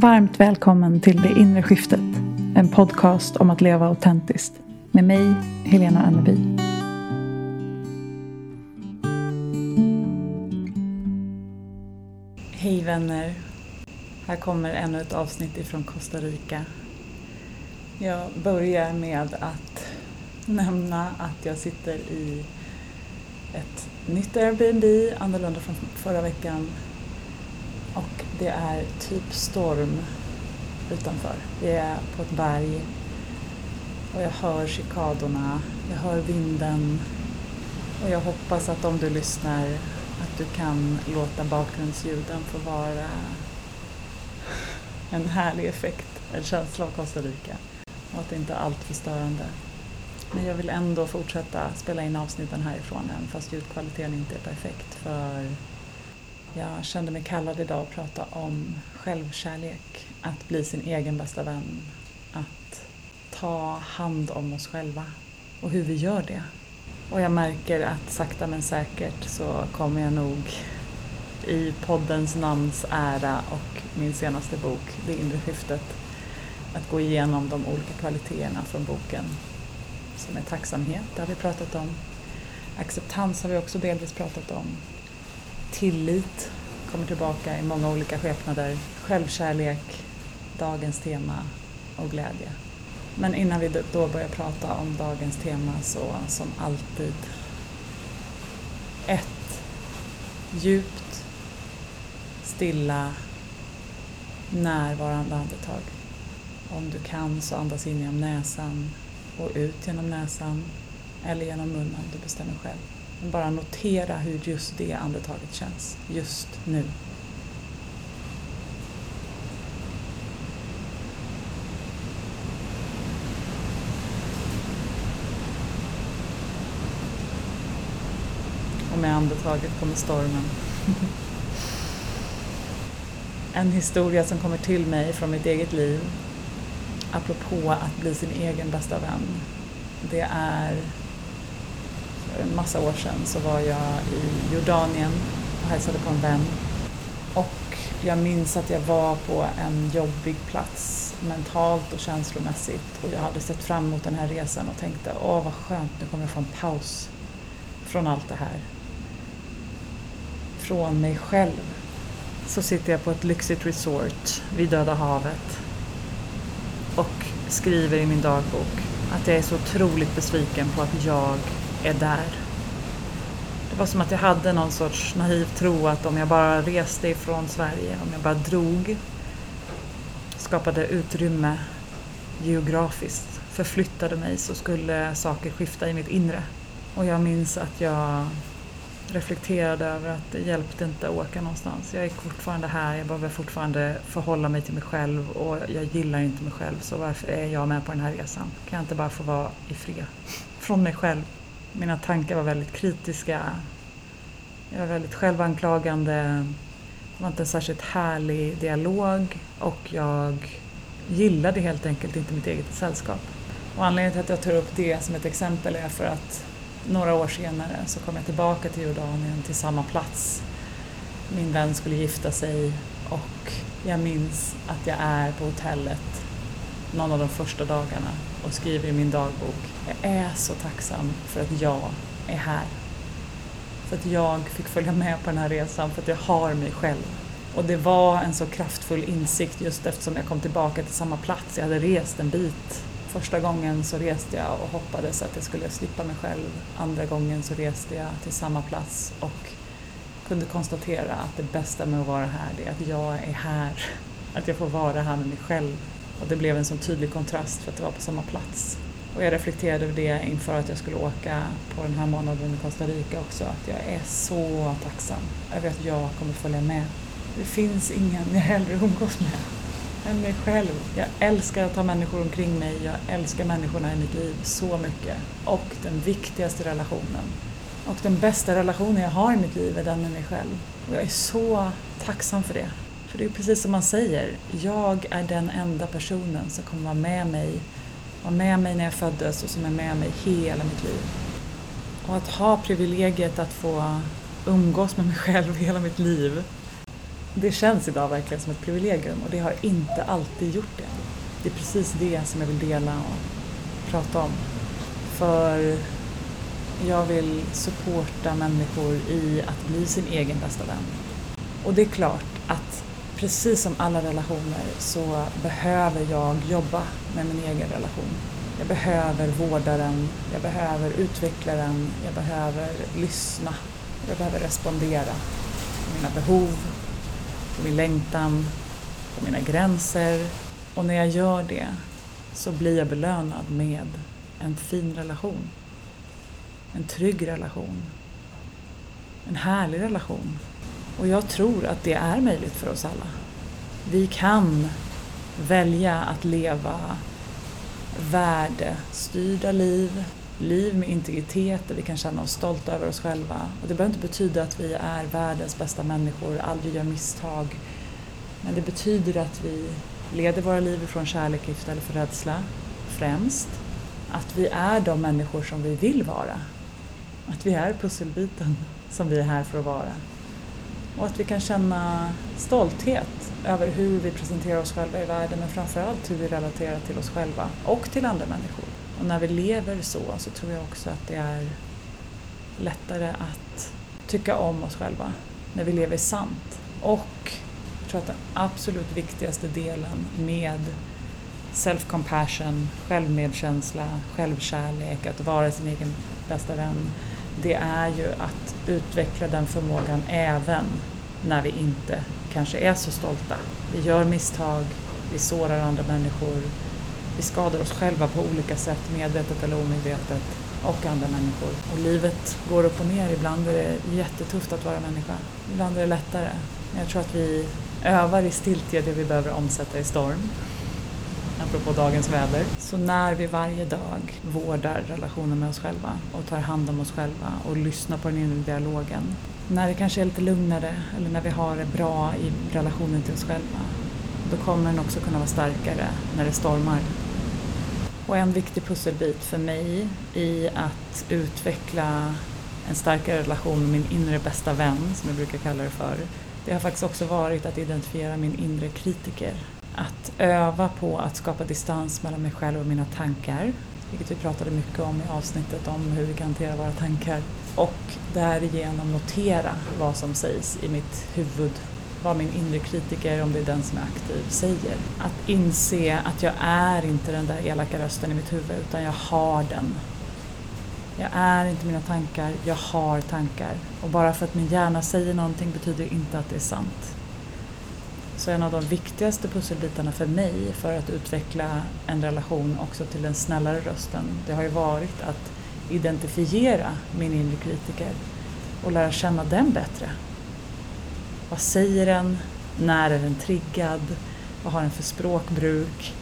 Varmt välkommen till Det inre skiftet. En podcast om att leva autentiskt. Med mig, Helena Anneby. Hej vänner. Här kommer ännu ett avsnitt ifrån Costa Rica. Jag börjar med att nämna att jag sitter i ett nytt Airbnb, annorlunda från förra veckan. Och det är typ storm utanför. Vi är på ett berg och jag hör cikadorna, jag hör vinden och jag hoppas att om du lyssnar att du kan låta bakgrundsljuden få vara en härlig effekt, en känsla av Costa Rica och att det inte är allt för störande. Men jag vill ändå fortsätta spela in avsnitten härifrån även fast ljudkvaliteten inte är perfekt för jag kände mig kallad idag att prata om självkärlek, att bli sin egen bästa vän, att ta hand om oss själva och hur vi gör det. Och jag märker att sakta men säkert så kommer jag nog i poddens namns ära och min senaste bok, Det inre skiftet, att gå igenom de olika kvaliteterna från boken som är tacksamhet, det har vi pratat om. Acceptans har vi också delvis pratat om. Tillit kommer tillbaka i många olika skepnader. Självkärlek, dagens tema och glädje. Men innan vi då börjar prata om dagens tema så som alltid ett djupt, stilla, närvarande andetag. Om du kan så andas in genom näsan och ut genom näsan eller genom munnen, du bestämmer själv. Men bara notera hur just det andetaget känns, just nu. Och med andetaget kommer stormen. en historia som kommer till mig från mitt eget liv apropå att bli sin egen bästa vän. Det är en massa år sedan så var jag i Jordanien och hälsade på en vän. Och jag minns att jag var på en jobbig plats mentalt och känslomässigt och jag hade sett fram emot den här resan och tänkte åh vad skönt, nu kommer jag få en paus från allt det här. Från mig själv. Så sitter jag på ett lyxigt resort vid Döda havet och skriver i min dagbok att jag är så otroligt besviken på att jag är där. Det var som att jag hade någon sorts naiv tro att om jag bara reste ifrån Sverige, om jag bara drog, skapade utrymme geografiskt, förflyttade mig så skulle saker skifta i mitt inre. Och jag minns att jag reflekterade över att det hjälpte inte att åka någonstans. Jag är fortfarande här, jag behöver fortfarande förhålla mig till mig själv och jag gillar inte mig själv så varför är jag med på den här resan? Kan jag inte bara få vara i fred? Från mig själv. Mina tankar var väldigt kritiska. Jag var väldigt självanklagande. Det var inte en särskilt härlig dialog och jag gillade helt enkelt inte mitt eget sällskap. Och anledningen till att jag tar upp det som ett exempel är för att några år senare så kom jag tillbaka till Jordanien till samma plats. Min vän skulle gifta sig och jag minns att jag är på hotellet någon av de första dagarna och skriver i min dagbok. Jag är så tacksam för att jag är här. För att jag fick följa med på den här resan, för att jag har mig själv. Och det var en så kraftfull insikt just eftersom jag kom tillbaka till samma plats. Jag hade rest en bit Första gången så reste jag och hoppades att jag skulle slippa mig själv. Andra gången så reste jag till samma plats och kunde konstatera att det bästa med att vara här det är att jag är här. Att jag får vara här med mig själv. Och det blev en sån tydlig kontrast för att det var på samma plats. Och jag reflekterade över det inför att jag skulle åka på den här månaden i Costa Rica också. Att jag är så tacksam över att jag kommer följa med. Det finns ingen jag hellre umgås med än mig själv. Jag älskar att ha människor omkring mig. Jag älskar människorna i mitt liv så mycket. Och den viktigaste relationen och den bästa relationen jag har i mitt liv är den med mig själv. Och jag är så tacksam för det. För det är precis som man säger, jag är den enda personen som kommer vara med mig, var med mig när jag föddes och som är med mig hela mitt liv. Och att ha privilegiet att få umgås med mig själv hela mitt liv det känns idag verkligen som ett privilegium och det har inte alltid gjort det. Det är precis det som jag vill dela och prata om. För jag vill supporta människor i att bli sin egen bästa vän. Och det är klart att precis som alla relationer så behöver jag jobba med min egen relation. Jag behöver vårda den, jag behöver utveckla den, jag behöver lyssna, jag behöver respondera på mina behov, på min längtan, på mina gränser. Och när jag gör det så blir jag belönad med en fin relation. En trygg relation. En härlig relation. Och jag tror att det är möjligt för oss alla. Vi kan välja att leva värdestyrda liv, liv med integritet där vi kan känna oss stolta över oss själva. Och det behöver inte betyda att vi är världens bästa människor, aldrig gör misstag. Men det betyder att vi leder våra liv ifrån kärlek istället för rädsla, främst. Att vi är de människor som vi vill vara. Att vi är pusselbiten som vi är här för att vara. Och att vi kan känna stolthet över hur vi presenterar oss själva i världen men framförallt hur vi relaterar till oss själva och till andra människor. Och när vi lever så, så tror jag också att det är lättare att tycka om oss själva när vi lever sant. Och jag tror att den absolut viktigaste delen med self-compassion, självmedkänsla, självkärlek, att vara sin egen bästa vän, det är ju att utveckla den förmågan även när vi inte kanske är så stolta. Vi gör misstag, vi sårar andra människor, vi skadar oss själva på olika sätt, medvetet eller omedvetet, och andra människor. Och livet går upp och ner. Ibland är det jättetufft att vara människa. Ibland är det lättare. Men jag tror att vi övar i stiltje det vi behöver omsätta i storm. Apropå dagens väder. Så när vi varje dag vårdar relationen med oss själva och tar hand om oss själva och lyssnar på den inre dialogen. När det kanske är lite lugnare eller när vi har det bra i relationen till oss själva. Då kommer den också kunna vara starkare när det stormar. Och en viktig pusselbit för mig i att utveckla en starkare relation med min inre bästa vän, som jag brukar kalla det för, det har faktiskt också varit att identifiera min inre kritiker. Att öva på att skapa distans mellan mig själv och mina tankar, vilket vi pratade mycket om i avsnittet om hur vi kan hantera våra tankar. Och därigenom notera vad som sägs i mitt huvud vad min inre kritiker, om det är den som är aktiv, säger. Att inse att jag är inte den där elaka rösten i mitt huvud, utan jag har den. Jag är inte mina tankar, jag har tankar. Och bara för att min hjärna säger någonting betyder inte att det är sant. Så en av de viktigaste pusselbitarna för mig för att utveckla en relation också till den snällare rösten, det har ju varit att identifiera min inre kritiker och lära känna den bättre. Vad säger den? När är den triggad? Vad har den för språkbruk?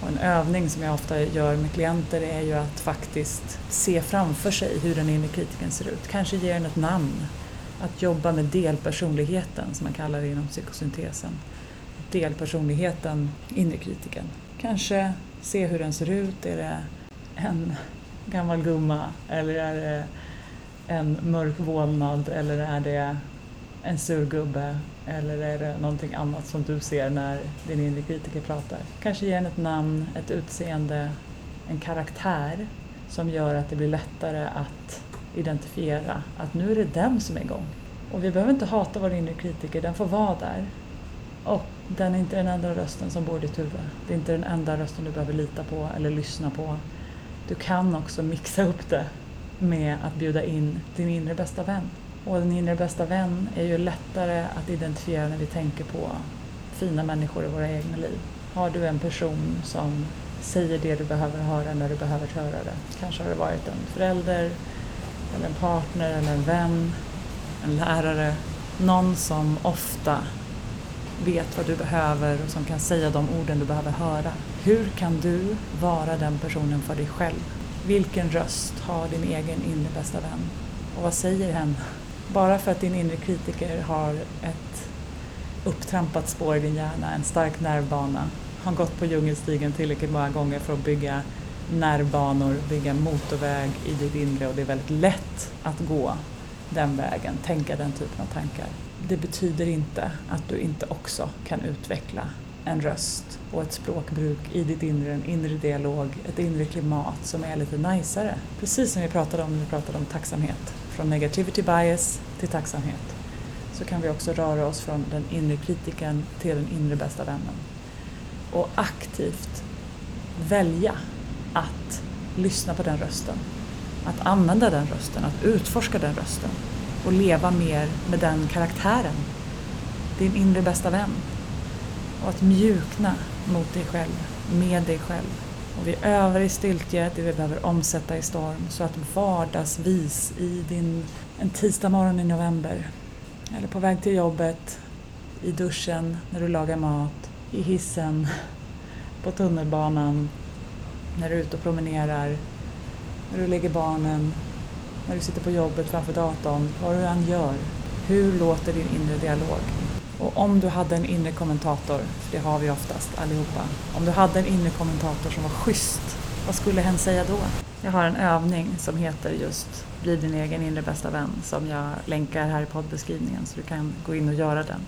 Och en övning som jag ofta gör med klienter är ju att faktiskt se framför sig hur den inre kritiken ser ut. Kanske ge den ett namn. Att jobba med delpersonligheten som man kallar det inom psykosyntesen. Delpersonligheten, inre kritiken. Kanske se hur den ser ut. Är det en gammal gumma eller är det en mörk vålnad eller är det en sur gubbe eller är det någonting annat som du ser när din inre kritiker pratar? Kanske ge den ett namn, ett utseende, en karaktär som gör att det blir lättare att identifiera att nu är det den som är igång. Och vi behöver inte hata vår inre kritiker, den får vara där. Och den är inte den enda rösten som bor i ditt huvud. Det är inte den enda rösten du behöver lita på eller lyssna på. Du kan också mixa upp det med att bjuda in din inre bästa vän. Och din inre bästa vän är ju lättare att identifiera när vi tänker på fina människor i våra egna liv. Har du en person som säger det du behöver höra när du behöver höra det. Kanske har det varit en förälder, eller en partner, eller en vän, en lärare. Någon som ofta vet vad du behöver och som kan säga de orden du behöver höra. Hur kan du vara den personen för dig själv? Vilken röst har din egen inre bästa vän? Och vad säger hen bara för att din inre kritiker har ett upptrampat spår i din hjärna, en stark nervbana, har gått på djungelstigen tillräckligt många gånger för att bygga nervbanor, bygga motorväg i ditt inre och det är väldigt lätt att gå den vägen, tänka den typen av tankar. det betyder inte att du inte också kan utveckla en röst och ett språkbruk i ditt inre, en inre dialog, ett inre klimat som är lite najsare. Precis som vi pratade om när vi pratade om tacksamhet. Från negativity bias till tacksamhet. Så kan vi också röra oss från den inre kritiken till den inre bästa vännen. Och aktivt välja att lyssna på den rösten. Att använda den rösten, att utforska den rösten och leva mer med den karaktären. Din inre bästa vän. Och att mjukna mot dig själv, med dig själv. Och vi övar i stiltje det vi behöver omsätta i storm så att vardagsvis i din, en tisdag morgon i november eller på väg till jobbet, i duschen, när du lagar mat, i hissen, på tunnelbanan, när du är ute och promenerar, när du lägger barnen, när du sitter på jobbet framför datorn, vad du än gör. Hur låter din inre dialog? Och om du hade en inre kommentator, för det har vi oftast allihopa, om du hade en inre kommentator som var schysst, vad skulle hen säga då? Jag har en övning som heter just Bli din egen inre bästa vän som jag länkar här i poddbeskrivningen så du kan gå in och göra den.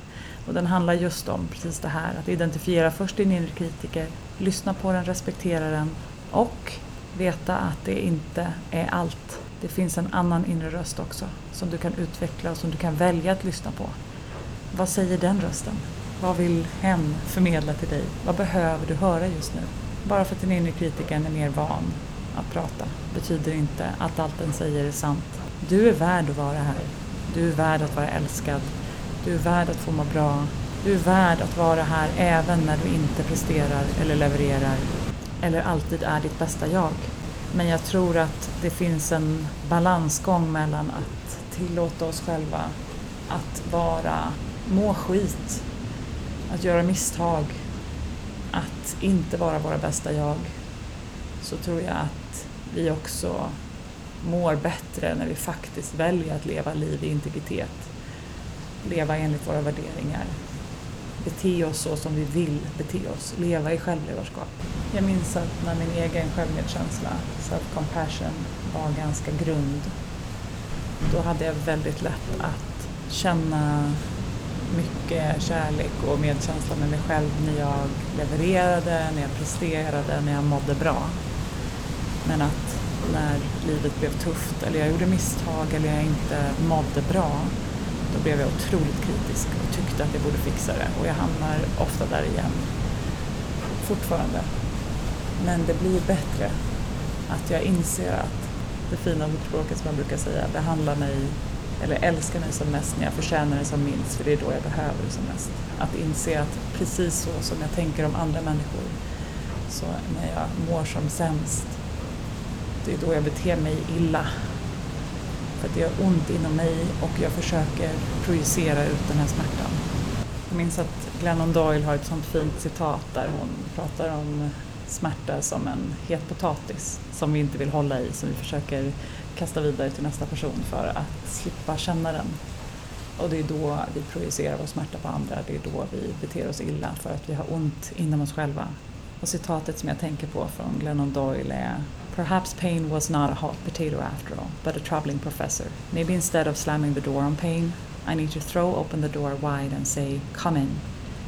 Och den handlar just om precis det här, att identifiera först din inre kritiker, lyssna på den, respektera den och veta att det inte är allt. Det finns en annan inre röst också som du kan utveckla och som du kan välja att lyssna på. Vad säger den rösten? Vad vill hen förmedla till dig? Vad behöver du höra just nu? Bara för att den inre kritikern är mer van att prata betyder inte att allt den säger är sant. Du är värd att vara här. Du är värd att vara älskad. Du är värd att få må bra. Du är värd att vara här även när du inte presterar eller levererar eller alltid är ditt bästa jag. Men jag tror att det finns en balansgång mellan att tillåta oss själva att vara, må skit, att göra misstag, att inte vara våra bästa jag. Så tror jag att vi också mår bättre när vi faktiskt väljer att leva liv i integritet. Leva enligt våra värderingar. Bete oss så som vi vill bete oss. Leva i självledarskap. Jag minns att när min egen självmedkänsla, self-compassion, var ganska grund, då hade jag väldigt lätt att känna mycket kärlek och medkänsla med mig själv när jag levererade, när jag presterade, när jag mådde bra. Men att när livet blev tufft eller jag gjorde misstag eller jag inte mådde bra, då blev jag otroligt kritisk och tyckte att jag borde fixa det och jag hamnar ofta där igen. Fortfarande. Men det blir bättre att jag inser att det fina ordspråket som man brukar säga, behandla mig eller älska mig som mest när jag förtjänar det som minst, för det är då jag behöver det som mest. Att inse att precis så som jag tänker om andra människor, så när jag mår som sämst, det är då jag beter mig illa. För att det gör ont inom mig och jag försöker projicera ut den här smärtan. Jag minns att Glennon Doyle har ett sånt fint citat där hon pratar om smärta som en het potatis som vi inte vill hålla i, som vi försöker kasta vidare till nästa person för att slippa känna den. Och det är då vi projicerar vår smärta på andra, det är då vi beter oss illa för att vi har ont inom oss själva. Och citatet som jag tänker på från Glennon Doyle är Perhaps pain was not a hot potato after all, but a troubling professor. Maybe instead of slamming the door on pain, I need to throw open the door wide and say, Come in,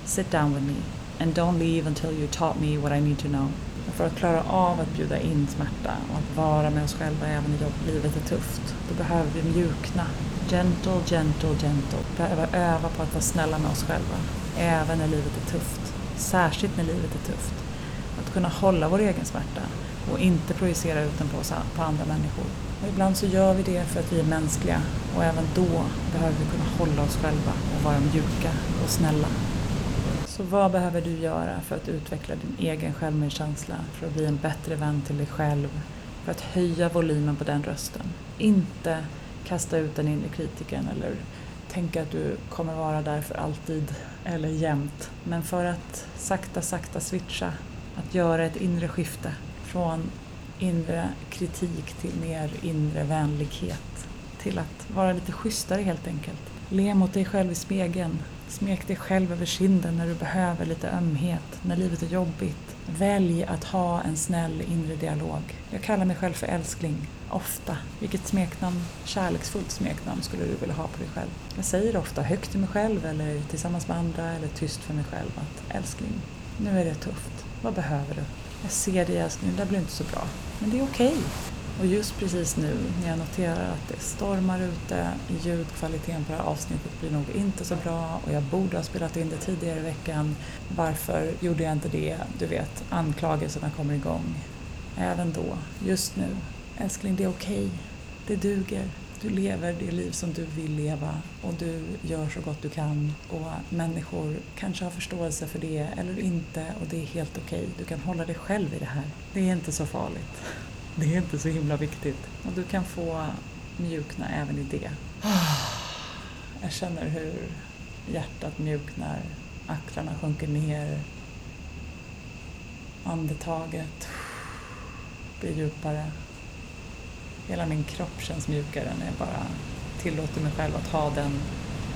sit down with me, and don't leave until you taught me what I need to know. Och för att klara av att bjuda in smärta och att vara med oss själva även när livet är tufft, då behöver vi mjukna. Gentle, gentle, gentle. Vi behöver öva på att vara snälla med oss själva, även när livet är tufft. Särskilt när livet är tufft. Att kunna hålla vår egen smärta och inte projicera ut den på, oss, på andra människor. Och ibland så gör vi det för att vi är mänskliga och även då behöver vi kunna hålla oss själva och vara mjuka och snälla. Så vad behöver du göra för att utveckla din egen självmedkänsla, för att bli en bättre vän till dig själv, för att höja volymen på den rösten? Inte kasta ut den inre kritiken eller tänka att du kommer vara där för alltid eller jämt. Men för att sakta, sakta switcha, att göra ett inre skifte från inre kritik till mer inre vänlighet. Till att vara lite schysstare helt enkelt. Le mot dig själv i spegeln Smek dig själv över kinden när du behöver lite ömhet, när livet är jobbigt. Välj att ha en snäll inre dialog. Jag kallar mig själv för älskling, ofta. Vilket smeknamn, kärleksfullt smeknamn skulle du vilja ha på dig själv? Jag säger ofta högt till mig själv eller tillsammans med andra eller tyst för mig själv att älskling, nu är det tufft. Vad behöver du? Jag ser dig älskling, det där blir inte så bra. Men det är okej. Okay. Och just precis nu när jag noterar att det stormar ute, ljudkvaliteten på det här avsnittet blir nog inte så bra och jag borde ha spelat in det tidigare i veckan. Varför gjorde jag inte det? Du vet, anklagelserna kommer igång. Även då, just nu. Älskling, det är okej. Okay. Det duger. Du lever det liv som du vill leva och du gör så gott du kan och människor kanske har förståelse för det eller inte och det är helt okej. Okay. Du kan hålla dig själv i det här. Det är inte så farligt. Det är inte så himla viktigt. Och du kan få mjukna även i det. Jag känner hur hjärtat mjuknar, axlarna sjunker ner, andetaget blir djupare. Hela min kropp känns mjukare när jag bara tillåter mig själv att ha den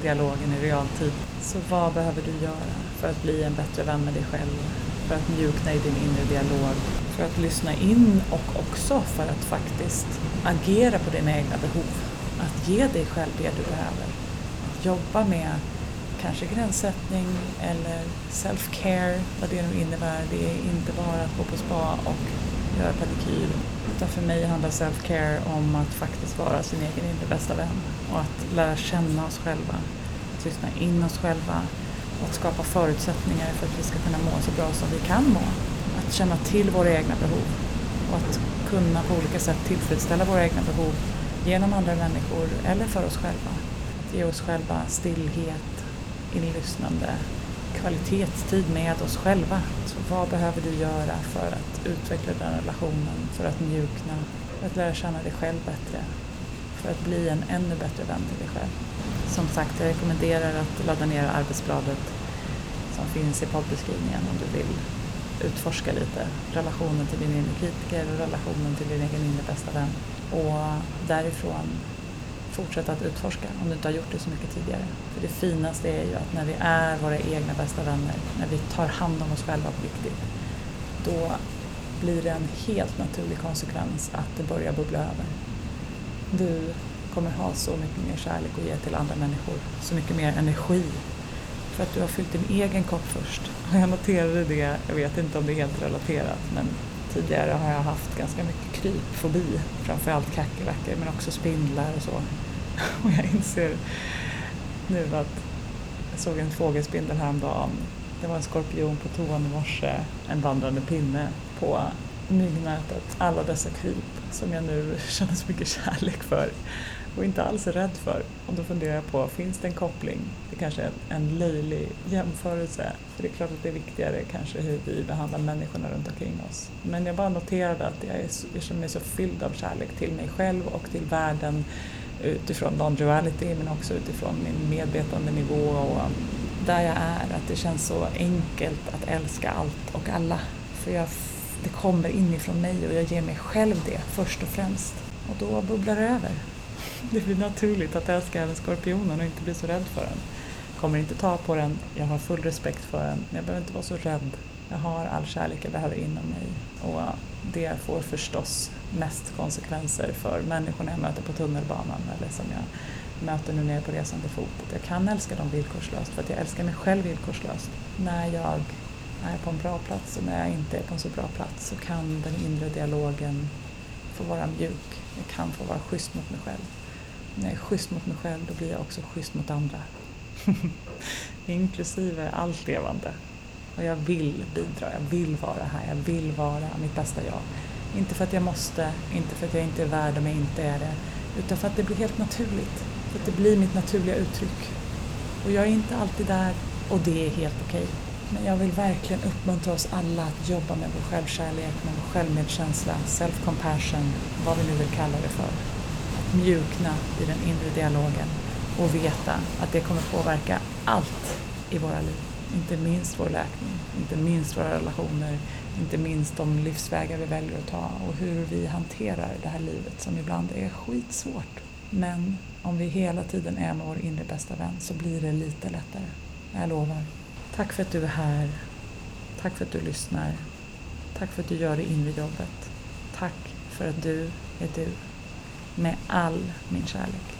dialogen i realtid. Så vad behöver du göra för att bli en bättre vän med dig själv? För att mjukna i din inre dialog? för att lyssna in och också för att faktiskt agera på dina egna behov. Att ge dig själv det du behöver. Att jobba med kanske gränssättning eller self-care, vad det nu innebär. Det är inte bara att gå på spa och göra pedikyr. Utan för mig handlar self-care om att faktiskt vara sin egen inre bästa vän. Och att lära känna oss själva, att lyssna in oss själva och att skapa förutsättningar för att vi ska kunna må så bra som vi kan må. Att känna till våra egna behov. Och att kunna på olika sätt tillfredsställa våra egna behov genom andra människor eller för oss själva. Att ge oss själva stillhet, inlyssnande, kvalitetstid med oss själva. Så vad behöver du göra för att utveckla den relationen, för att mjukna, för att lära känna dig själv bättre, för att bli en ännu bättre vän till dig själv. Som sagt, jag rekommenderar att ladda ner arbetsbladet som finns i poddbeskrivningen om du vill utforska lite relationen till din inre kritiker och relationen till din egen inre bästa vän. Och därifrån fortsätta att utforska om du inte har gjort det så mycket tidigare. För det finaste är ju att när vi är våra egna bästa vänner, när vi tar hand om oss själva på riktigt, då blir det en helt naturlig konsekvens att det börjar bubbla över. Du kommer ha så mycket mer kärlek att ge till andra människor, så mycket mer energi för att du har fyllt din egen kopp först. Och jag noterade det, jag vet inte om det är helt relaterat, men tidigare har jag haft ganska mycket krypfobi, framförallt kackerlackor men också spindlar och så. Och jag inser nu att jag såg en fågelspindel häromdagen. Det var en skorpion på toan i morse, en vandrande pinne på myggnätet. Alla dessa kryp som jag nu känner så mycket kärlek för och inte alls är rädd för. Och då funderar jag på, finns det en koppling? Kanske en, en löjlig jämförelse. För det är klart att det är viktigare kanske hur vi behandlar människorna runt omkring oss. Men jag bara noterade att jag, är, jag känner mig så fylld av kärlek till mig själv och till världen utifrån non-duality men också utifrån min medvetandenivå och där jag är. Att det känns så enkelt att älska allt och alla. För jag, det kommer inifrån mig och jag ger mig själv det först och främst. Och då bubblar det över. Det blir naturligt att älska även skorpionen och inte bli så rädd för den. Kommer inte ta på den, jag har full respekt för den, men jag behöver inte vara så rädd. Jag har all kärlek jag behöver inom mig och det får förstås mest konsekvenser för människorna jag möter på tunnelbanan eller som jag möter nu när jag är på resande fot. Jag kan älska dem villkorslöst för att jag älskar mig själv villkorslöst. När jag är på en bra plats och när jag inte är på en så bra plats så kan den inre dialogen få vara mjuk. Jag kan få vara schysst mot mig själv när jag är schysst mot mig själv då blir jag också schysst mot andra. Inklusive allt levande. Och jag vill bidra, jag vill vara här, jag vill vara mitt bästa jag. Inte för att jag måste, inte för att jag inte är värd om jag inte är det, utan för att det blir helt naturligt. För att det blir mitt naturliga uttryck. Och jag är inte alltid där och det är helt okej. Okay. Men jag vill verkligen uppmuntra oss alla att jobba med vår självkärlek, med vår självmedkänsla, self-compassion, vad vi nu vill kalla det för Att mjukna i den inre dialogen och veta att det kommer påverka allt i våra liv. Inte minst vår läkning, inte minst våra relationer, inte minst de livsvägar vi väljer att ta och hur vi hanterar det här livet som ibland är skitsvårt. Men om vi hela tiden är med vår inre bästa vän så blir det lite lättare. Jag lovar. Tack för att du är här. Tack för att du lyssnar. Tack för att du gör det inre jobbet. Tack för att du är du. Med all min kärlek.